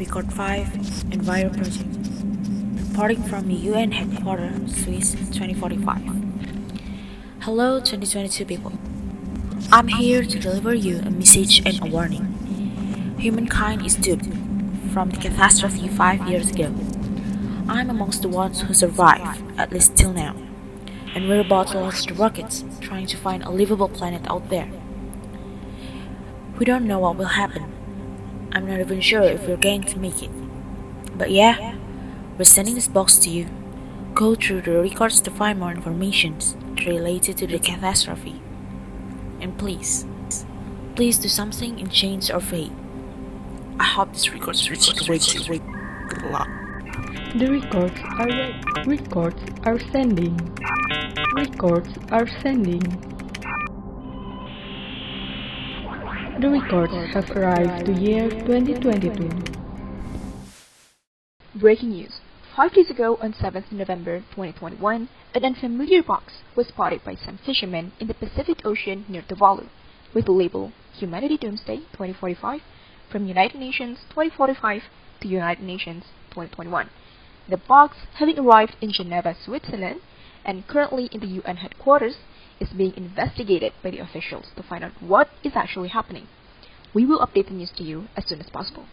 Record 5 Enviro Project. Reporting from the UN headquarters, Swiss 2045. Hello, 2022 people. I'm here to deliver you a message and a warning. Humankind is doomed from the catastrophe five years ago. I'm amongst the ones who survived, at least till now. And we're about to launch the rockets, trying to find a livable planet out there. We don't know what will happen. I'm not even sure if we're going to make it. But yeah, we're sending this box to you. Go through the records to find more information related to the catastrophe. And please, please do something and change our fate. I hope this records reaches the way Good luck. The records are re- records are sending. Records are sending. The records have arrived to year 2022. Breaking news. Five days ago, on 7th November 2021, an unfamiliar box was spotted by some fishermen in the Pacific Ocean near Tuvalu, with the label Humanity Doomsday 2045 from United Nations 2045 to United Nations 2021. The box, having arrived in Geneva, Switzerland, and currently in the UN headquarters, is being investigated by the officials to find out what is actually happening. We will update the news to you as soon as possible.